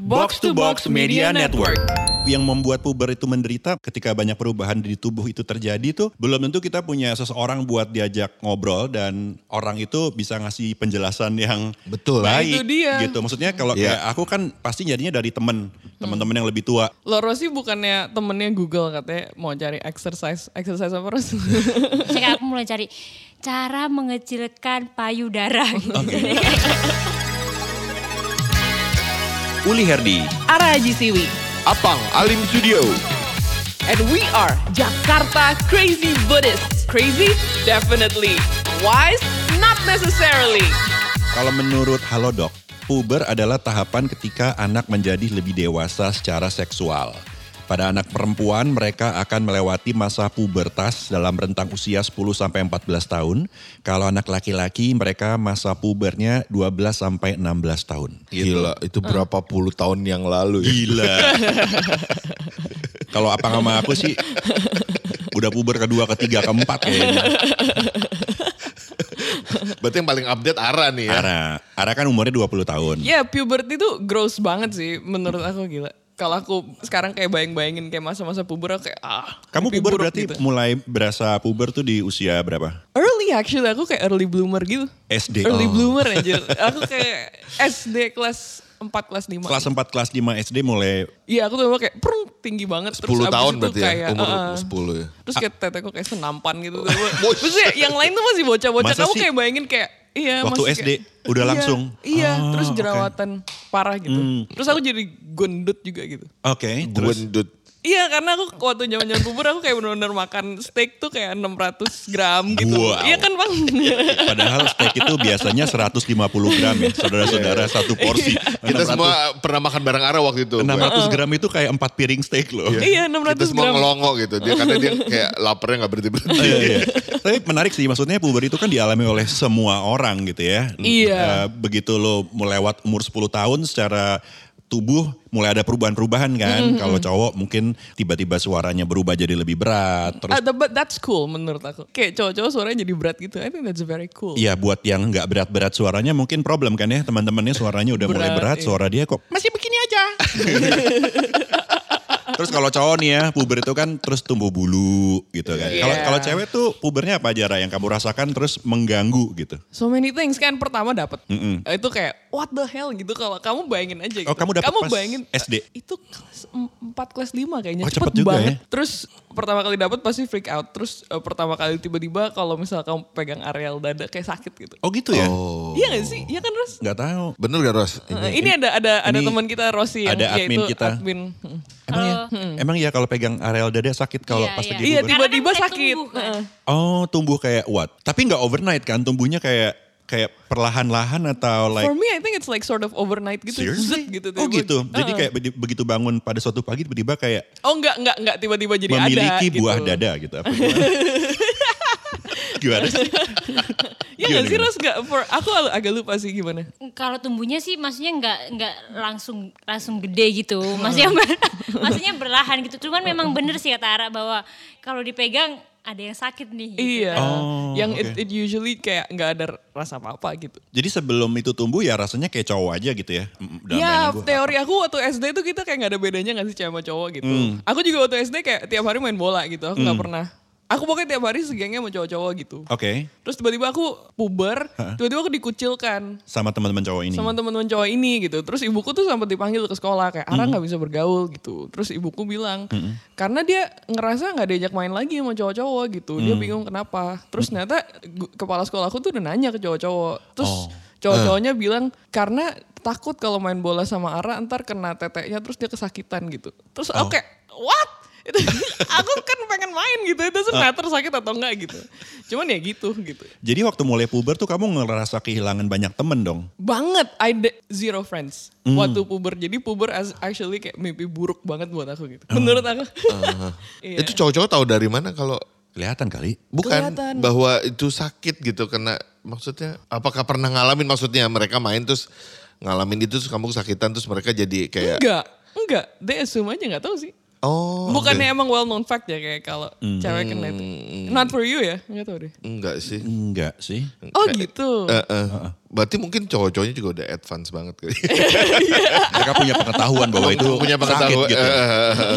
Box to Box Media Network. Yang membuat puber itu menderita ketika banyak perubahan di tubuh itu terjadi tuh belum tentu kita punya seseorang buat diajak ngobrol dan orang itu bisa ngasih penjelasan yang Betul. baik itu dia. gitu. Maksudnya kalau Iya. kayak aku kan pasti jadinya dari temen, teman-teman yang lebih tua. Loro sih bukannya temennya Google katanya mau cari exercise. Exercise apa Ros? Sekarang aku mulai cari cara mengecilkan payudara. Uli Herdi, Ara Haji Siwi. Apang Alim Studio. And we are Jakarta Crazy Buddhists. Crazy? Definitely. Wise? Not necessarily. Kalau menurut Halodoc, puber adalah tahapan ketika anak menjadi lebih dewasa secara seksual. Pada anak perempuan, mereka akan melewati masa pubertas dalam rentang usia 10 sampai 14 tahun. Kalau anak laki-laki, mereka masa pubernya 12 sampai 16 tahun. Gila, itu berapa puluh tahun yang lalu ya. Gila. Kalau apa sama aku sih udah puber kedua, ketiga, keempat kayaknya. Berarti yang paling update Ara nih ya. Ara, Ara kan umurnya 20 tahun. Ya puberty itu gross banget sih menurut aku gila. Kalau aku sekarang kayak bayang-bayangin kayak masa-masa puber aku kayak ah. Kamu puber buruk berarti gitu. mulai berasa puber tuh di usia berapa? Early actually aku kayak early bloomer gitu. SD. Early Oh. bloomer aja. Aku kayak SD kelas 4 kelas 5. Kelas 4, kelas 5 SD mulai Iya aku tuh kayak prung tinggi banget. 10 abis tahun berarti ya, kayak, umur uh-uh. 10 ya. Terus kayak teteku kayak senampan gitu. Terus ya, yang lain tuh masih bocah-bocah. Kamu sih? kayak bayangin kayak Iya Waktu SD kayak- udah Iya, langsung? Iya Oh, terus jerawatan parah gitu. Terus aku jadi gendut juga gitu. Oke, terus Gendut. Iya karena aku waktu zaman zaman puber aku kayak benar-benar makan steak tuh kayak 600 gram gitu. Wow. Iya kan bang? padahal steak itu biasanya 150 gram ya, saudara-saudara satu porsi. Kita 600 semua pernah makan bareng Ara waktu itu. 600 gram itu kayak 4 piring steak loh. iya Kita 600 semua gram. ngelongo gitu. Dia karena dia kayak laparnya gak berhenti-berhenti. Iya, iya. Tapi menarik sih, maksudnya puber itu kan dialami oleh semua orang gitu ya. Iya. Eh, begitu lo melewat umur 10 tahun secara tubuh mulai ada perubahan-perubahan kan. Kalau cowok mungkin tiba-tiba suaranya berubah jadi lebih berat. Terus Ah, but that's cool menurut aku. Kayak cowok-cowok suaranya jadi berat gitu. I think that's very cool. Iya buat yang nggak berat-berat suaranya mungkin problem kan ya teman-temannya suaranya udah mulai Berat, berat iya. suara dia kok masih begini aja. terus kalau cowok nih ya puber itu kan terus tumbuh bulu gitu kan. Kalau Iya. kalau cewek tuh pubernya apa aja yang kamu rasakan terus mengganggu gitu. So many things kan pertama dapat. Itu kayak what the hell gitu kalau kamu bayangin aja gitu. Oh, kamu dapet pas bayangin SD? Itu kelas 4 kelas 5 kayaknya. Oh, cepet, cepet juga banget. ya. Terus pertama kali dapat pasti freak out. Terus eh, pertama kali tiba-tiba kalau misal kamu pegang areal dada kayak sakit gitu. Oh gitu ya? Oh. Iya gak sih? Iya kan Ros? Nggak tahu. Bener gak Ros? Eh, ini ada ada ada ini teman kita Rosi yang ada admin yaitu kita. admin. Hmm. Emang ya? Emang ya kalau pegang areal dada sakit kalau Iya, pas iya. lagi Iya puber? tiba-tiba kan sakit. tumbuh kan. Oh tumbuh kayak what? Tapi nggak overnight kan? Tumbuhnya kayak kayak perlahan-lahan atau like For me I think it's like sort of overnight gitu. Seriously? Zet gitu. oh gitu. Jadi Heeh. kayak begi- begitu bangun pada suatu pagi tiba-tiba kayak Oh enggak, enggak, enggak tiba-tiba jadi ada memiliki gitu. buah dada gitu. Apa gimana? gimana sih? Ya Gimana, nggak sih gimana? Ros? Nggak, for, aku agak lupa sih gimana. Kalau tumbuhnya sih maksudnya nggak nggak langsung langsung gede gitu. Maksudnya ber- maksudnya berlahan gitu. Cuman memang bener sih kata Ara bahwa kalau dipegang ada yang sakit nih. Gitu. Iya. Oh, yang oke. it, it usually kayak nggak ada rasa apa-apa gitu. Jadi sebelum itu tumbuh ya rasanya kayak cowok aja gitu ya. Mm, ya gua. teori aku waktu SD tuh kita kayak nggak ada bedanya nggak sih cewek sama cowok gitu. Hmm. Aku juga waktu SD kayak tiap hari main bola gitu. Aku nggak pernah. Aku pokoknya tiap hari segengnya sama cowok-cowok gitu. Oke, Terus tiba-tiba aku puber, tiba-tiba aku dikucilkan sama teman-teman cowok ini. sama teman-teman cowok ini gitu. Terus ibuku tuh sempat dipanggil ke sekolah kayak Ara nggak bisa bergaul gitu. Terus ibuku bilang karena dia ngerasa nggak diajak main lagi sama cowok-cowok gitu. Dia bingung kenapa. Terus ternyata gu- kepala sekolahku tuh udah nanya ke cowok-cowok. Terus cowok-cowoknya bilang karena takut kalau main bola sama Ara ntar kena teteknya terus dia kesakitan gitu. Terus aku kayak what? Itu, aku kan pengen main gitu. Itu doesn't matter sakit atau enggak gitu. Cuman ya gitu gitu. Jadi waktu mulai puber tuh kamu ngerasa kehilangan banyak temen dong. banget I zero friends Hmm. waktu puber jadi puber as actually kayak mimpi buruk banget buat aku gitu menurut aku Iya. Itu cowok-cowok tahu dari mana kalau Kelihatan kali. bukan Kelihatan. bahwa itu sakit gitu kena maksudnya apakah pernah ngalamin maksudnya mereka main terus ngalamin itu terus kamu kesakitan terus mereka jadi kayak enggak enggak they assume aja nggak tahu sih oh bukannya oke. emang well known fact ya kayak kalau cewek kena itu? Not for you ya? Nggak tahu deh. Enggak sih. Enggak sih. oh gitu? Eh, eh. Berarti mungkin cowok-cowoknya juga udah advance banget kali. Mereka punya pengetahuan bahwa itu punya pengetahuan. sakit gitu.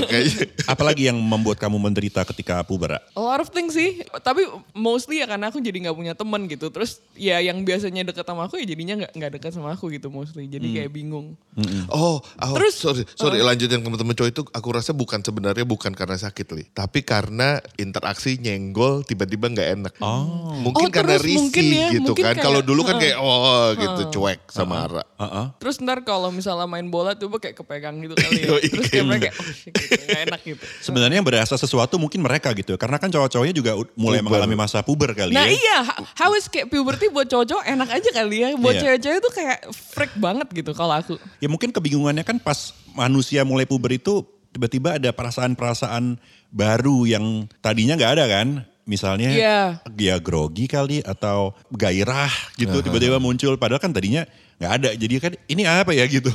kayaknya. Apalagi yang membuat kamu menderita ketika puber? A lot of things sih, tapi mostly ya karena aku jadi nggak punya teman gitu. Terus ya yang biasanya deket sama aku ya jadinya nggak nggak deket sama aku gitu mostly. Jadi kayak bingung. Oh, oh, Terus- sorry, sorry lanjutin ke teman-teman cowok itu aku rasa bukan sebenarnya bukan karena sakit li, tapi karena interaksi nyenggol tiba-tiba nggak enak. Oh, mungkin Oh, karena risih mungkin ya, gitu mungkin kan. Kalau dulu kan kayak oh gitu cuek sama Ara. Heeh. Terus ntar kalau misalnya main bola tuh kayak kepegang gitu kali ya. Yoi, Terus kayak kayak mereka kayak oh shit gitu, nggak enak gitu. Sebenarnya yang berasa sesuatu mungkin mereka gitu. Karena kan cowok-cowoknya juga mulai Puber. mengalami masa puber kali Nah ya. iya, ha- how is kayak puberty buat cowok-cowok enak aja kali ya. Buat Iya. cewek-cewek tuh kayak freak banget gitu kalau aku. Ya mungkin kebingungannya kan pas manusia mulai puber itu tiba-tiba ada perasaan-perasaan baru yang tadinya nggak ada kan. Misalnya Iya. dia grogi kali atau gairah gitu tiba-tiba muncul. Padahal kan tadinya nggak ada. Jadi kan ini apa ya gitu.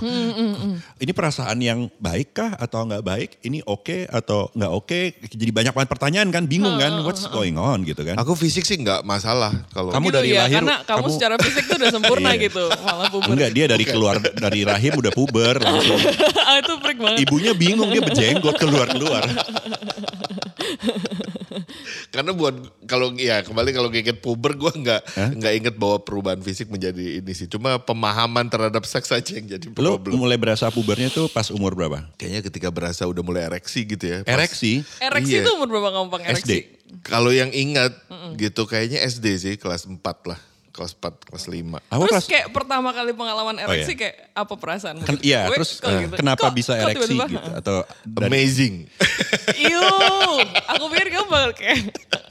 Ini perasaan yang baik kah atau nggak baik? Ini oke atau nggak oke? Jadi banyak banget pertanyaan kan, bingung kan, what's going on gitu kan. Aku fisik sih nggak masalah kalau Kamu gitu dari ya, lahir, karena kamu, kamu- secara fisik tuh udah sempurna Iya. gitu. Malah puber. Enggak, dia dari keluar dari rahim udah puber langsung. itu freak banget. Ibunya bingung dia berjenggot keluar-keluar. karena buat kalau ya kembali kalau inget puber gue nggak nggak inget bahwa perubahan fisik menjadi ini sih. Cuma pemahaman terhadap seks aja yang jadi Lo problem. mulai berasa pubernya tuh pas umur berapa? Kayaknya ketika berasa udah mulai ereksi gitu ya. Pas- Ereksi. Ereksi Iya. tuh umur berapa kamu ereksi? SD. Kalau yang ingat gitu kayaknya SD sih kelas 4 lah. Kelas 4, kelas 5. Aku terus kelas kayak pertama kali pengalaman ereksi iya. kayak apa perasaan? Ken- iya, terus eh, kenapa bisa ereksi gitu atau dari, Amazing. Iu, aku pikir kamu bakal kayak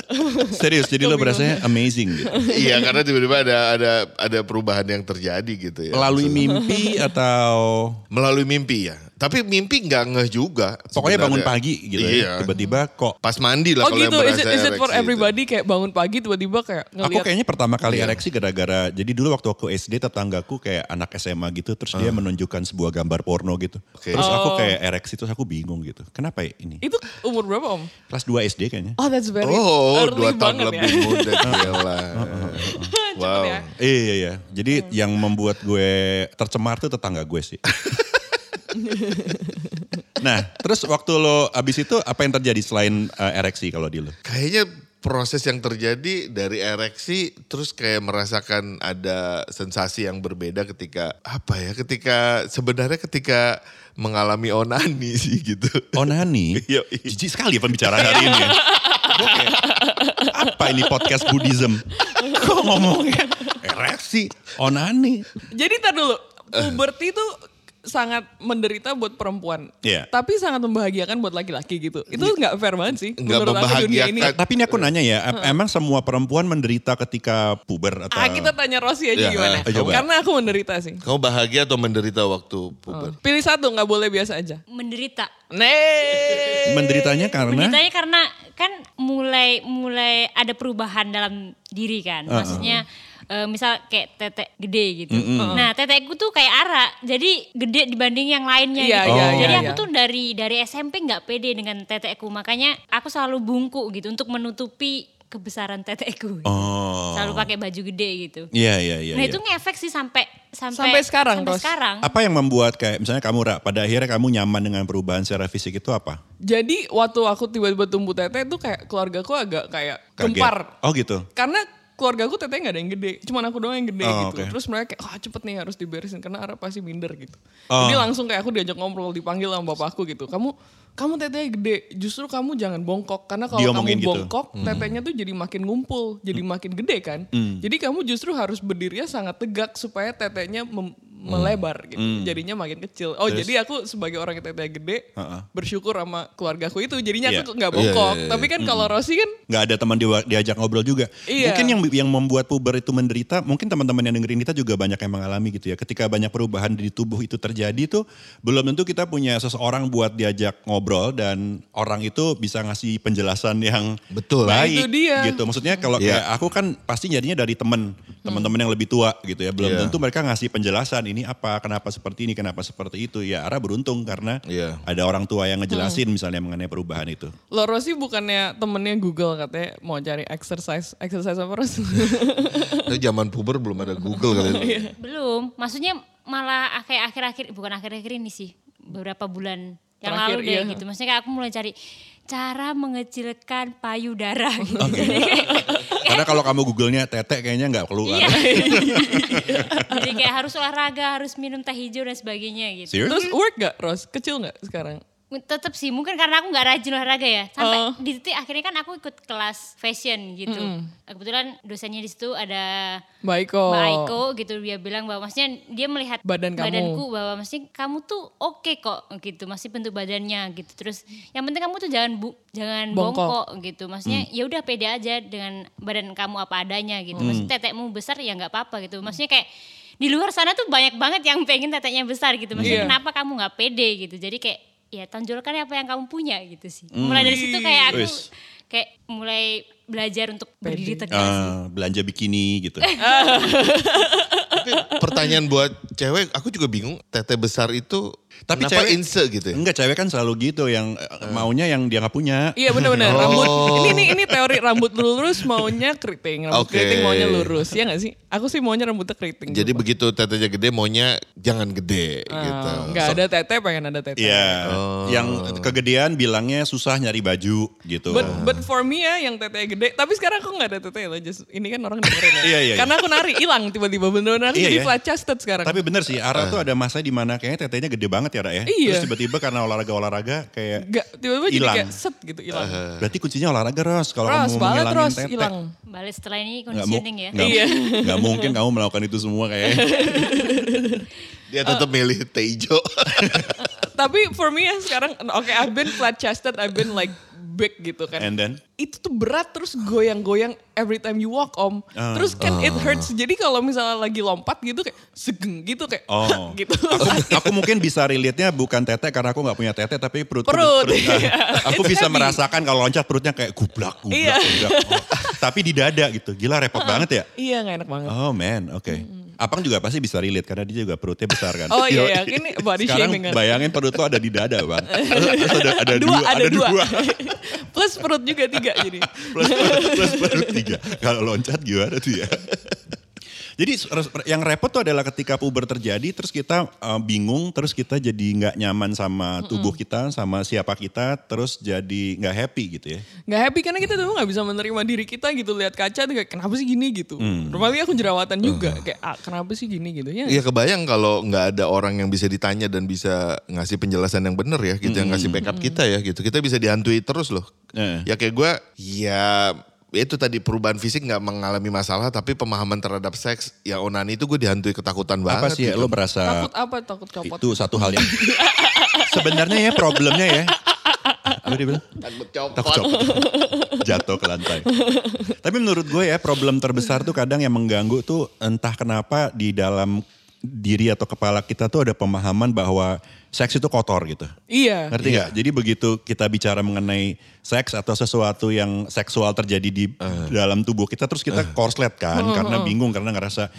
serius jadi lo berasanya amazing gitu. iya karena tiba-tiba ada ada ada perubahan yang terjadi gitu ya. Melalui mimpi atau Melalui mimpi ya. Tapi mimpi nggak ngeh juga. pokoknya bangun sebenarnya. pagi gitu ya. Iya. Tiba-tiba kok Pas mandi lah Oh kalau gitu, yang is berasa it, is it for ereksi itu. everybody kayak bangun pagi tiba-tiba kayak Aku ngeliat kayaknya pertama kali Iya. ereksi gara-gara jadi dulu waktu aku SD tetanggaku kayak anak SMA gitu terus dia menunjukkan sebuah gambar porno gitu. Ah. Oke. Terus aku Oh. kayak ereksi terus aku bingung gitu. Kenapa ya ini? itu umur berapa om? Kelas 2 SD kayaknya. Oh that's very Oh, early dua tahun banget lebih ya. muda gila. wow. ya. Iya iya iya. Jadi yang membuat gue tercemar tuh tetangga gue sih. nah, terus waktu lo abis itu apa yang terjadi selain eh, ereksi kalau di lo? Kayaknya proses yang terjadi dari ereksi terus kayak merasakan ada sensasi yang berbeda ketika apa ya ketika sebenarnya ketika mengalami onani sih gitu. Onani. Iya, iya. Jijik sekali pembicaraan hari ini. ya. Apa ini podcast Buddhism? Kok ngomongnya ereksi, onani. Jadi tar dulu, puberty itu sangat menderita buat perempuan. Iya. Tapi sangat membahagiakan buat laki-laki gitu. Itu nggak fair banget sih. Nggak dunia ini. membahagiakan. Tapi ini aku nanya ya, em- emang semua perempuan menderita ketika puber atau? Ah kita tanya Rossi aja Ya, gimana. eh, coba. Karena aku menderita sih. Kamu bahagia atau menderita waktu puber? Pilih satu nggak boleh biasa aja. Menderita. Nih. Menderitanya karena? Menderitanya karena kan mulai mulai ada perubahan dalam diri kan. Maksudnya eh, misal kayak tetek gede gitu. Nah tetekku tuh kayak Ara, jadi gede dibanding yang lainnya. Iya, gitu. iya, jadi iya, aku iya. tuh dari dari SMP nggak pede dengan tetekku, makanya aku selalu bungkuk gitu untuk menutupi kebesaran tetekku. Oh. Selalu pakai baju gede gitu. Iya iya iya. nah iya. itu ngefek sih sampai sampai Sampai sekarang, sampai Ros. sekarang. Apa yang membuat kayak misalnya kamu Ra, pada akhirnya kamu nyaman dengan perubahan secara fisik itu apa? Jadi waktu aku tiba-tiba tumbuh tete itu kayak keluargaku agak kayak Kaget. gempar. Oh gitu. Karena keluarga aku tetenya gak ada yang gede, cuman aku doang yang gede Oh, gitu. oke. Terus mereka kayak, oh cepet nih harus diberesin karena Ara pasti minder gitu. Oh. Jadi langsung kayak aku diajak ngobrol, dipanggil sama bapakku gitu. Kamu kamu tetenya gede, justru kamu jangan bongkok karena kalau kamu gitu. bongkok, tetenya tuh jadi makin ngumpul, jadi makin gede kan. Jadi kamu justru harus berdirinya sangat tegak supaya tetenya mem- melebar gitu. Jadinya makin kecil. Oh Terus? jadi aku sebagai orang yang tetenya gede Heeh. bersyukur sama keluargaku itu. Jadinya Iya. aku nggak Iya, bongkok. iya, iya. Tapi kan kalau Rossi kan nggak ada teman dia- diajak ngobrol juga. Iya. Mungkin yang yang membuat puber itu menderita, mungkin teman-teman yang dengerin kita juga banyak yang mengalami gitu ya. Ketika banyak perubahan di tubuh itu terjadi tuh, belum tentu kita punya seseorang buat diajak ngobrol dan orang itu bisa ngasih penjelasan yang Betul. baik Itu dia. gitu. Maksudnya kalau Iya. kayak aku kan pasti jadinya dari temen. Teman-teman yang lebih tua gitu ya. Belum Iya. tentu mereka ngasih penjelasan ini apa, kenapa seperti ini, kenapa seperti itu. Ya Ara beruntung karena Iya. ada orang tua yang ngejelasin misalnya mengenai perubahan itu. Lo Rosi bukannya temennya Google katanya mau cari exercise, exercise apa Ros? Tapi zaman puber belum ada Google kali itu. Belum, maksudnya malah kayak akhir-akhir bukan akhir-akhir ini sih, beberapa bulan yang Terakhir, lalu deh iya. gitu. Maksudnya kayak aku mulai cari cara mengecilkan payudara gitu. Kayak, Karena kalau kamu googlenya tete kayaknya nggak keluar. iya. Jadi kayak harus olahraga, harus minum teh hijau dan sebagainya gitu. Serius? Terus work gak Ros? Kecil gak sekarang? Tetap sih, mungkin karena aku nggak rajin olahraga ya. Sampai Oh. di titik akhirnya kan aku ikut kelas fashion gitu. Kebetulan dosennya di situ ada Mbak Iko. Mbak Aiko gitu dia bilang bahwa maksudnya dia melihat Badan kamu. badanku bahwa maksudnya kamu tuh oke kok gitu masih bentuk badannya gitu terus yang penting kamu tuh jangan bu jangan Bongkok. bongkok, gitu maksudnya ya udah pede aja dengan badan kamu apa adanya gitu maksudnya tetekmu besar ya nggak apa-apa gitu maksudnya kayak di luar sana tuh banyak banget yang pengen teteknya besar gitu maksudnya Iya. kenapa kamu nggak pede gitu jadi kayak ya tonjolkan apa yang kamu punya gitu sih mulai dari situ kayak aku Wis. kayak mulai belajar untuk berdiri tegak sih. Ah, belanja bikini gitu. Tapi pertanyaan buat cewek, aku juga bingung tete besar itu Tapi kenapa cewek- inse gitu ya? Enggak cewek kan selalu gitu yang eh, maunya yang dia nggak punya. Iya benar-benar Oh. rambut ini ini ini teori rambut lurus maunya keriting rambut Oke. keriting maunya lurus ya nggak sih aku sih maunya rambutnya keriting Jadi begitu tetenya gede maunya jangan gede gitu. Ah, nggak So- ada tete pengen ada tete Iya, yang kegedean bilangnya susah nyari baju gitu. But, but for me ya yang tete gede, tapi sekarang aku nggak ada tete loh, just ini kan orang dengerin ya. Iya, iya, Karena aku nari hilang tiba-tiba bener-bener Iya, jadi iya. flat chested sekarang. Tapi bener sih, Ara tuh ada masa di mana kayaknya tetenya gede banget ya, Ra ya. Iya. Terus tiba-tiba karena olahraga-olahraga kayak Nggak, tiba-tiba jadi hilang. kayak set gitu hilang. Berarti kuncinya olahraga Ros. Kalau kamu mau banget ngilangin terus tete. hilang. balik setelah ini conditioning ya nggak- Iya. nggak mungkin kamu melakukan itu semua kayaknya. Dia tetap milih teh hijau. Tapi for me ya sekarang, oke I've been flat chested, I've been like big gitu kan. And then? itu tuh berat terus goyang-goyang every time you walk om. Ah. Terus kan it hurts. Jadi kalau misalnya lagi lompat gitu kayak segeng gitu kayak Oh, gitu. aku, aku mungkin bisa relate-nya bukan tete karena aku nggak punya tete tapi perut Perut, ah, iya. aku It's bisa heavy. merasakan kalau loncat perutnya kayak gublak gublak, Iya. gublak. Oh, tapi di dada gitu gila repot banget ya iya nggak enak banget. oh man oke Apang juga pasti bisa relate karena dia juga perutnya besar kan Oh iya, iya. Ini body sekarang shaming kan. bayangin perut lo ada di dada bang terus ada, ada dua, dua, ada dua. dua. Plus perut juga tiga jadi. plus, plus perut tiga kalau loncat gimana tuh ya Jadi yang repot tuh adalah ketika puber terjadi terus kita uh, bingung terus kita jadi nggak nyaman sama tubuh kita sama siapa kita terus jadi nggak happy gitu ya. Nggak happy karena kita tuh nggak bisa menerima diri kita gitu lihat kaca tuh kayak kenapa sih gini gitu. Hmm. Normally aku jerawatan juga kayak ah, kenapa sih gini gitu ya. Iya kebayang kalau nggak ada orang yang bisa ditanya dan bisa ngasih penjelasan yang benar ya gitu, yang ngasih backup kita ya gitu. Kita bisa dihantui terus loh. Eh. Ya kayak gue, ya itu tadi perubahan fisik nggak mengalami masalah, tapi pemahaman terhadap seks, ya onani itu gue dihantui ketakutan banget. Apa sih ya, gitu. lo merasa Takut apa? Takut copot. itu satu hal yang sebenarnya ya problemnya ya. Apa dia bilang? Takut copot. Takut copot. Jatuh ke lantai. Tapi menurut gue ya problem terbesar tuh kadang yang mengganggu tuh entah kenapa di dalam diri atau kepala kita tuh ada pemahaman bahwa seks itu kotor gitu. Iya. Ngerti nggak? Jadi begitu kita bicara mengenai seks atau sesuatu yang seksual terjadi di dalam tubuh kita, terus kita korslet kan, karena bingung karena ngerasa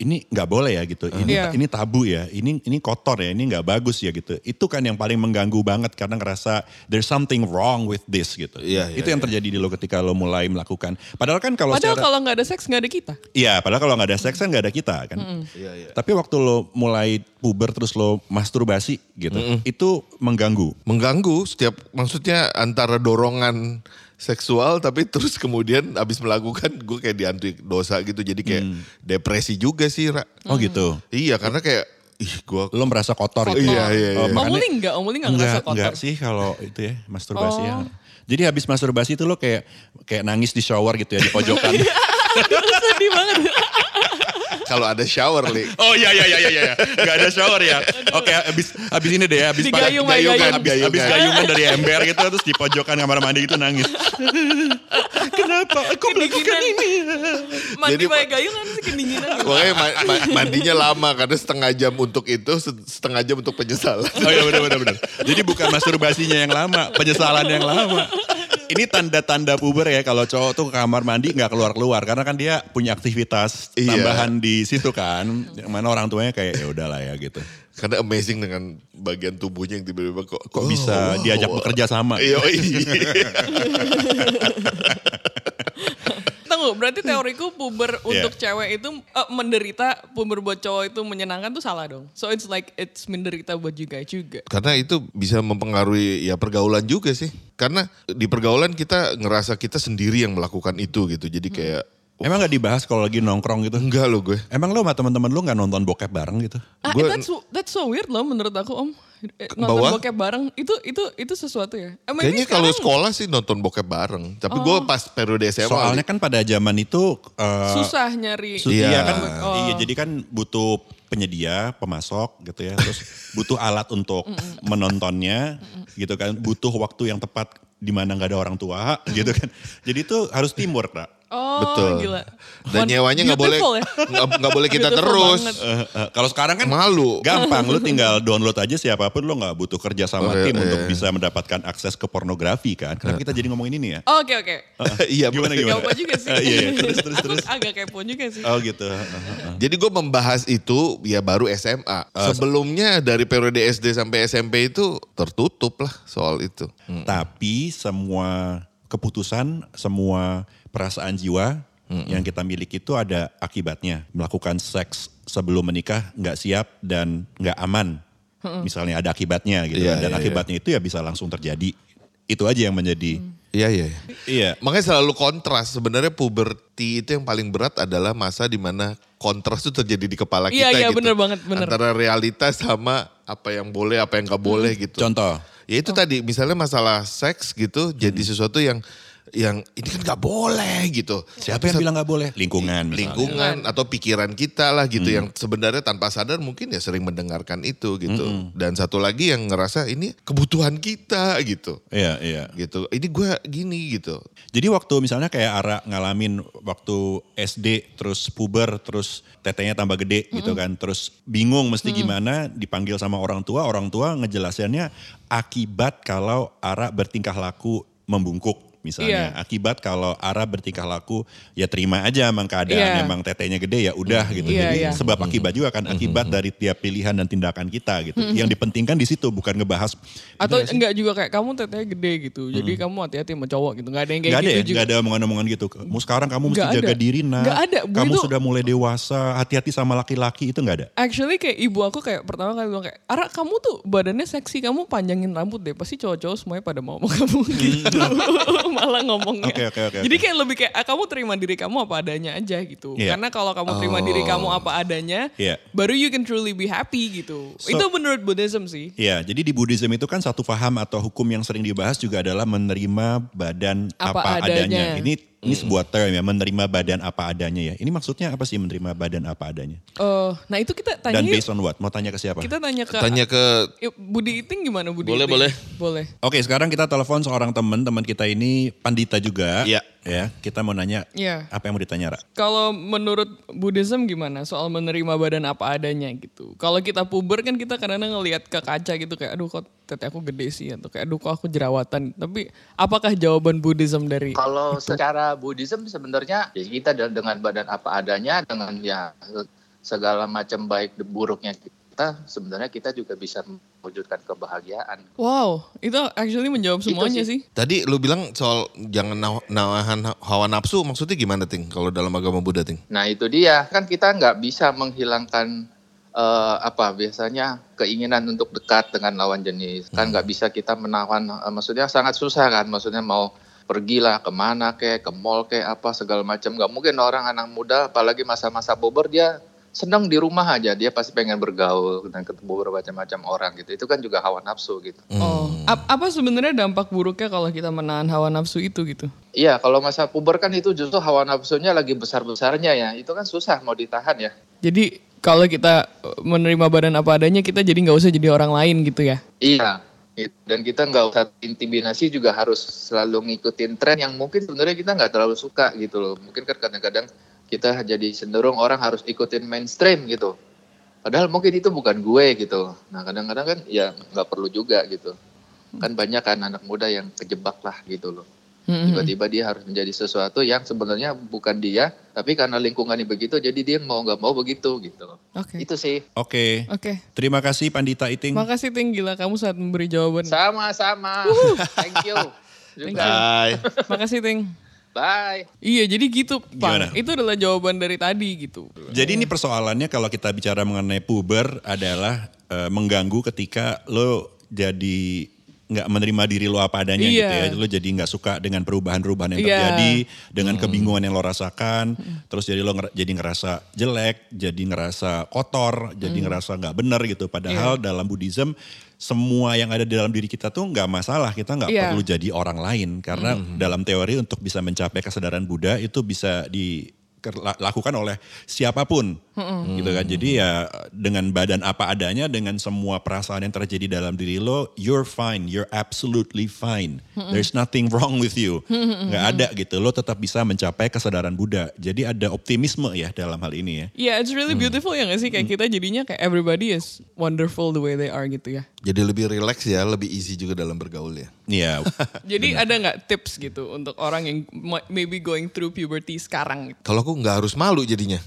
ini nggak boleh ya gitu, ini Iya. ini tabu ya, ini ini kotor ya, ini nggak bagus ya gitu. Itu kan yang paling mengganggu banget karena ngerasa there's something wrong with this gitu. Iya, iya, itu yang terjadi di lo ketika lo mulai melakukan. Padahal kan kalau Padahal secara, kalau nggak ada seks nggak ada kita. Iya, padahal kalau nggak ada seks kan nggak ada kita kan. Iya, iya. Tapi waktu lo mulai puber terus lo masturbasi gitu, itu mengganggu. Mengganggu setiap, maksudnya antara dorongan seksual tapi terus kemudian abis melakukan gue kayak dihantui dosa gitu jadi kayak depresi juga sih Ra. Oh gitu. Iya karena kayak ih gue Lo merasa kotor, Kotor. gitu. Iya, iya, iya. Oh, makanya- Omuli nggak? Omuli nggak ngerasa Enggak, kotor? enggak sih kalau itu ya masturbasi ya. Oh. Jadi habis masturbasi itu lo kayak kayak nangis di shower gitu ya di pojokan. Sedih banget. Kalau ada shower li oh iya iya iya iya iya. Enggak ada shower ya. Oke, habis habis ini deh ya, habis pa- gayung. habis, Gayungan. habis gayungan dari ember gitu terus di pojokan kamar mandi gitu nangis. Kenapa aku melakukan ini? Mandi Jadi, pakai gayung kan sih kedinginan. Pokoknya ma- ma- mandinya lama karena setengah jam untuk itu, se- setengah jam untuk penyesalan. Oh iya benar benar benar. Jadi bukan masturbasinya yang lama, penyesalan yang lama. Ini tanda-tanda puber ya kalau cowok tuh ke kamar mandi nggak keluar-keluar karena kan dia punya aktivitas Iya. tambahan di situ kan. Yang mana orang tuanya kayak ya udahlah ya gitu. Karena amazing dengan bagian tubuhnya yang tiba-tiba kok Kok bisa diajak bekerja sama? Iya, iya. Tunggu, berarti teoriku puber untuk cewek itu eh, menderita, puber buat cowok itu menyenangkan tuh salah dong. So it's like it's menderita buat juga juga. Karena itu bisa mempengaruhi ya pergaulan juga sih. Karena di pergaulan kita ngerasa kita sendiri yang melakukan itu gitu. Jadi kayak Emang nggak dibahas kalau lagi nongkrong gitu? enggak loh gue. Emang lo sama teman-teman lo nggak nonton bokep bareng gitu? Ah, Gua- that's, that's so weird loh menurut aku om. Eh, Nonton Bahwa? bokep bareng itu itu itu sesuatu ya. Eh, maybe Kayaknya kalau sekarang sekolah sih nonton bokep bareng. Tapi gue pas periode SMA. Soalnya kan pada zaman itu eh, susah nyari. Su- Iya. Iya kan, iya jadi kan butuh penyedia, pemasok gitu ya, terus butuh alat untuk menontonnya gitu kan, butuh waktu yang tepat di mana nggak ada orang tua gitu kan. Jadi itu harus teamwork, Kak. Oh Betul. gila. Dan nyewanya nggak boleh ya. nggak nggak boleh kita Beautiful terus. Eh, eh, kalau sekarang kan Malu. gampang, lu tinggal download aja siapa pun, lo nggak butuh kerja sama Oh, tim iya. untuk bisa mendapatkan akses ke pornografi kan. Kenapa kita jadi ngomongin ini ya? Oh, Oke oke. Iya Gimana gimana? Gak apa juga sih. Eh, iya, iya. terus terus terus. agak kepo juga sih. Oh gitu. Eh, eh, eh. Jadi gue membahas itu ya baru SMA. Sebelumnya dari periode SD sampai SMP itu tertutup lah soal itu. Hmm. Tapi semua keputusan, semua perasaan jiwa yang kita miliki itu ada akibatnya. Melakukan seks sebelum menikah nggak siap dan nggak aman. Misalnya ada akibatnya gitu. Iya, dan iya, akibatnya itu ya bisa langsung terjadi. Itu aja yang menjadi. Iya iya. iya. Iya. Makanya selalu kontras. Sebenarnya puberti itu yang paling berat adalah masa di mana kontras itu terjadi di kepala Iya, kita iya, gitu. bener banget, bener. Antara realitas sama apa yang boleh, apa yang gak boleh gitu. Contoh. Ya itu tadi misalnya masalah seks gitu jadi sesuatu yang yang ini kan gak boleh gitu. Siapa yang bilang nggak boleh? Lingkungan. misalnya. lingkungan atau pikiran kita lah gitu yang sebenarnya tanpa sadar mungkin ya sering mendengarkan itu gitu. Dan satu lagi yang ngerasa ini kebutuhan kita gitu. Iya, iya. Gitu. Ini gue gini gitu. Jadi waktu misalnya kayak Ara ngalamin waktu SD terus puber terus tetenya tambah gede gitu kan. Terus bingung mesti gimana dipanggil sama orang tua. Orang tua ngejelasannya akibat kalau Ara bertingkah laku membungkuk misalnya. Iya. Akibat kalau Ara bertingkah laku ya terima aja emang keadaan Iya. emang tetenya gede ya udah gitu. Iya, Jadi iya. sebab akibat juga kan akibat dari tiap pilihan dan tindakan kita gitu. Yang dipentingkan di situ bukan ngebahas Atau enggak juga kayak kamu tetenya gede gitu. Jadi kamu hati-hati sama cowok gitu. Enggak ada yang kayak Gak ada gitu ya, juga. gak ada omongan-omongan gitu. Kamu sekarang kamu mesti Nggak jaga ada. diri nak. Nggak ada. Bu, Kamu itu- sudah mulai dewasa, hati-hati sama laki-laki itu gak ada. Actually kayak ibu aku kayak pertama kali bilang kayak, Ara kamu tuh badannya seksi, kamu panjangin rambut deh. Pasti cowok-cowok semuanya pada mau sama kamu gitu. Malah ngomongnya. Oke, oke, oke, Jadi kayak lebih kayak, ah, kamu terima diri kamu apa adanya aja gitu. Iya. Karena kalau kamu terima diri kamu apa adanya, Iya. baru you can truly be happy gitu. So- itu menurut Buddhism sih. Iya, jadi di Buddhism itu kan satu faham atau hukum yang sering dibahas juga adalah menerima badan Apa apa, adanya. adanya. Ini ini sebuah term ya, menerima badan apa adanya ya. Ini maksudnya apa sih menerima badan apa adanya? Eh, nah itu kita tanya Dan based on what? Mau tanya ke siapa? Kita tanya ke Tanya ke Eh, Budi Iting gimana Budi Boleh, Iting? boleh. Boleh. Oke, sekarang kita telepon seorang teman, teman kita ini pandita juga. Iya. Ya, kita mau nanya Iya. apa yang mau ditanya, Ra? Kalau menurut Buddhism gimana soal menerima badan apa adanya gitu. Kalau kita puber kan kita kadang-kadang ngelihat ke kaca gitu kayak aduh kok tete aku gede sih atau kayak aduh kok aku jerawatan. Tapi apakah jawaban Buddhism dari Kalau secara Buddhism sebenarnya ya kita de- dengan badan apa adanya dengan ya segala macam baik dan buruknya kita sebenarnya kita juga bisa mewujudkan kebahagiaan. Wow, itu actually menjawab Itu semuanya sih. sih. Tadi lu bilang soal jangan naw- nahan hawa nafsu maksudnya gimana Ting kalau dalam agama Buddha Ting? Nah itu dia kan kita nggak bisa menghilangkan eh, apa biasanya keinginan untuk dekat dengan lawan jenis kan nggak bisa kita menawan eh, maksudnya sangat susah kan maksudnya mau pergilah ke mana kek ke mall kek apa segala macam nggak mungkin orang anak muda apalagi masa-masa puber dia senang di rumah aja. Dia pasti pengen bergaul dan ketemu bermacam-macam orang gitu. Itu kan juga hawa nafsu gitu. Oh, ap- apa sebenarnya dampak buruknya kalau kita menahan hawa nafsu itu gitu? iya kalau masa puber kan itu justru hawa nafsunya lagi besar-besarnya ya. Itu kan susah mau ditahan ya. Jadi kalau kita eh, menerima badan apa adanya kita jadi nggak usah jadi orang lain gitu ya? Iya, dan kita nggak usah intimidasi juga harus selalu ngikutin tren yang mungkin sebenarnya kita nggak terlalu suka gitu loh. Mungkin kan kadang-kadang kita jadi cenderung orang harus ikutin mainstream gitu. Padahal mungkin itu bukan gue gitu. Nah kadang-kadang kan ya nggak perlu juga gitu. Kan banyak kan anak muda yang kejebak lah gitu loh. Tiba-tiba dia harus menjadi sesuatu yang sebenarnya bukan dia, tapi karena lingkungannya begitu, jadi dia mau nggak mau begitu gitu. Oke. Itu sih. Oke. Oke. Terima kasih Pandita Iting. Makasih Ting gila kamu saat memberi jawaban. Sama-sama. Thank you. Juga. Bye. Makasih Ting. Bye. Iya jadi gitu Gimana? Pak. Itu adalah jawaban dari tadi gitu. Jadi ini persoalannya kalau kita bicara mengenai puber adalah eh, mengganggu ketika lo jadi nggak menerima diri lo apa adanya Iya. gitu ya. Lo jadi nggak suka dengan perubahan-perubahan yang Iya. terjadi, dengan kebingungan yang lo rasakan, terus jadi lo nger- jadi ngerasa jelek, jadi ngerasa kotor, jadi ngerasa nggak benar gitu. Padahal Iya. dalam Buddhism semua yang ada di dalam diri kita tuh nggak masalah. Kita nggak Iya. perlu jadi orang lain karena dalam teori untuk bisa mencapai kesadaran Buddha itu bisa dilakukan oleh siapa pun. Gitu kan. Jadi ya dengan badan apa adanya dengan semua perasaan yang terjadi dalam diri lo you're fine you're absolutely fine. There's nothing wrong with you. Nggak ada gitu. Lo tetap bisa mencapai kesadaran Buddha. Jadi ada optimisme ya dalam hal ini ya. Iya, it's really beautiful ya gak sih? Kayak kita jadinya kayak everybody is wonderful the way they are gitu ya. Jadi lebih relax ya, lebih easy juga dalam bergaul ya. Iya. Jadi ada nggak tips gitu untuk orang yang ma- maybe going through puberty sekarang? Gitu? Kalau aku nggak harus malu jadinya.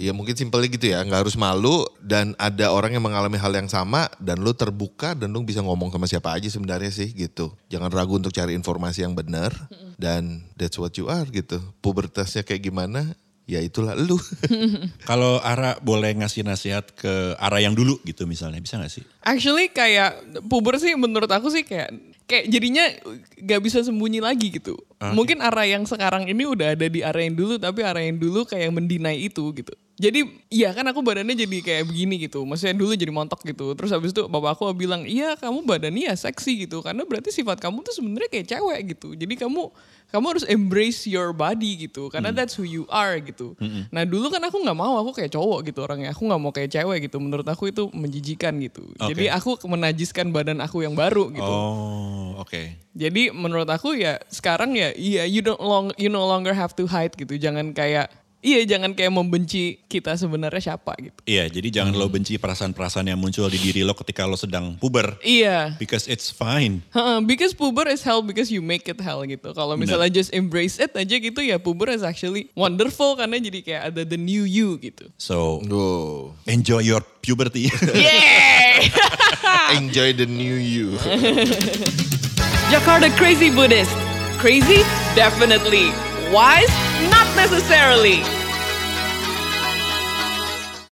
Ya mungkin simpelnya gitu ya, nggak harus malu dan ada orang yang mengalami hal yang sama dan lu terbuka dan lu bisa ngomong sama siapa aja sebenarnya sih gitu. Jangan ragu untuk cari informasi yang benar dan that's what you are gitu. Pubertasnya kayak gimana? Ya itulah lu. kalau Ara boleh ngasih nasihat ke Ara yang dulu gitu misalnya bisa nggak sih Actually kayak puber sih menurut aku sih kayak kayak jadinya gak bisa sembunyi lagi gitu. Mungkin arah yang sekarang ini udah ada di area yang dulu tapi area yang dulu kayak mendinai itu gitu. Jadi iya kan aku badannya jadi kayak begini gitu. Maksudnya dulu jadi montok gitu. Terus habis itu bapak aku bilang, "Iya, kamu badannya ya seksi gitu." Karena berarti sifat kamu tuh sebenarnya kayak cewek gitu. Jadi kamu kamu harus embrace your body gitu karena that's who you are gitu. Nah dulu kan aku nggak mau, aku kayak cowok gitu orangnya. Aku nggak mau kayak cewek gitu. Menurut aku itu menjijikan gitu. Jadi aku menajiskan badan aku yang baru gitu. oh oke Jadi menurut aku ya sekarang ya iya you don't long you no longer have to hide gitu. Jangan kayak iya jangan kayak membenci kita sebenarnya siapa gitu. Iya, jadi jangan lo benci perasaan-perasaan yang muncul di diri lo ketika lo sedang puber. Iya. Because it's fine. Heeh, because puber is hell because you make it hell gitu. Kalau misalnya just embrace it aja gitu ya puber is actually wonderful karena jadi kayak ada the new you gitu. So, Oh, enjoy your puberty. Yay! enjoy the new you. Jakarta Crazy Buddhist. Crazy? Definitely. Wise? Not necessarily.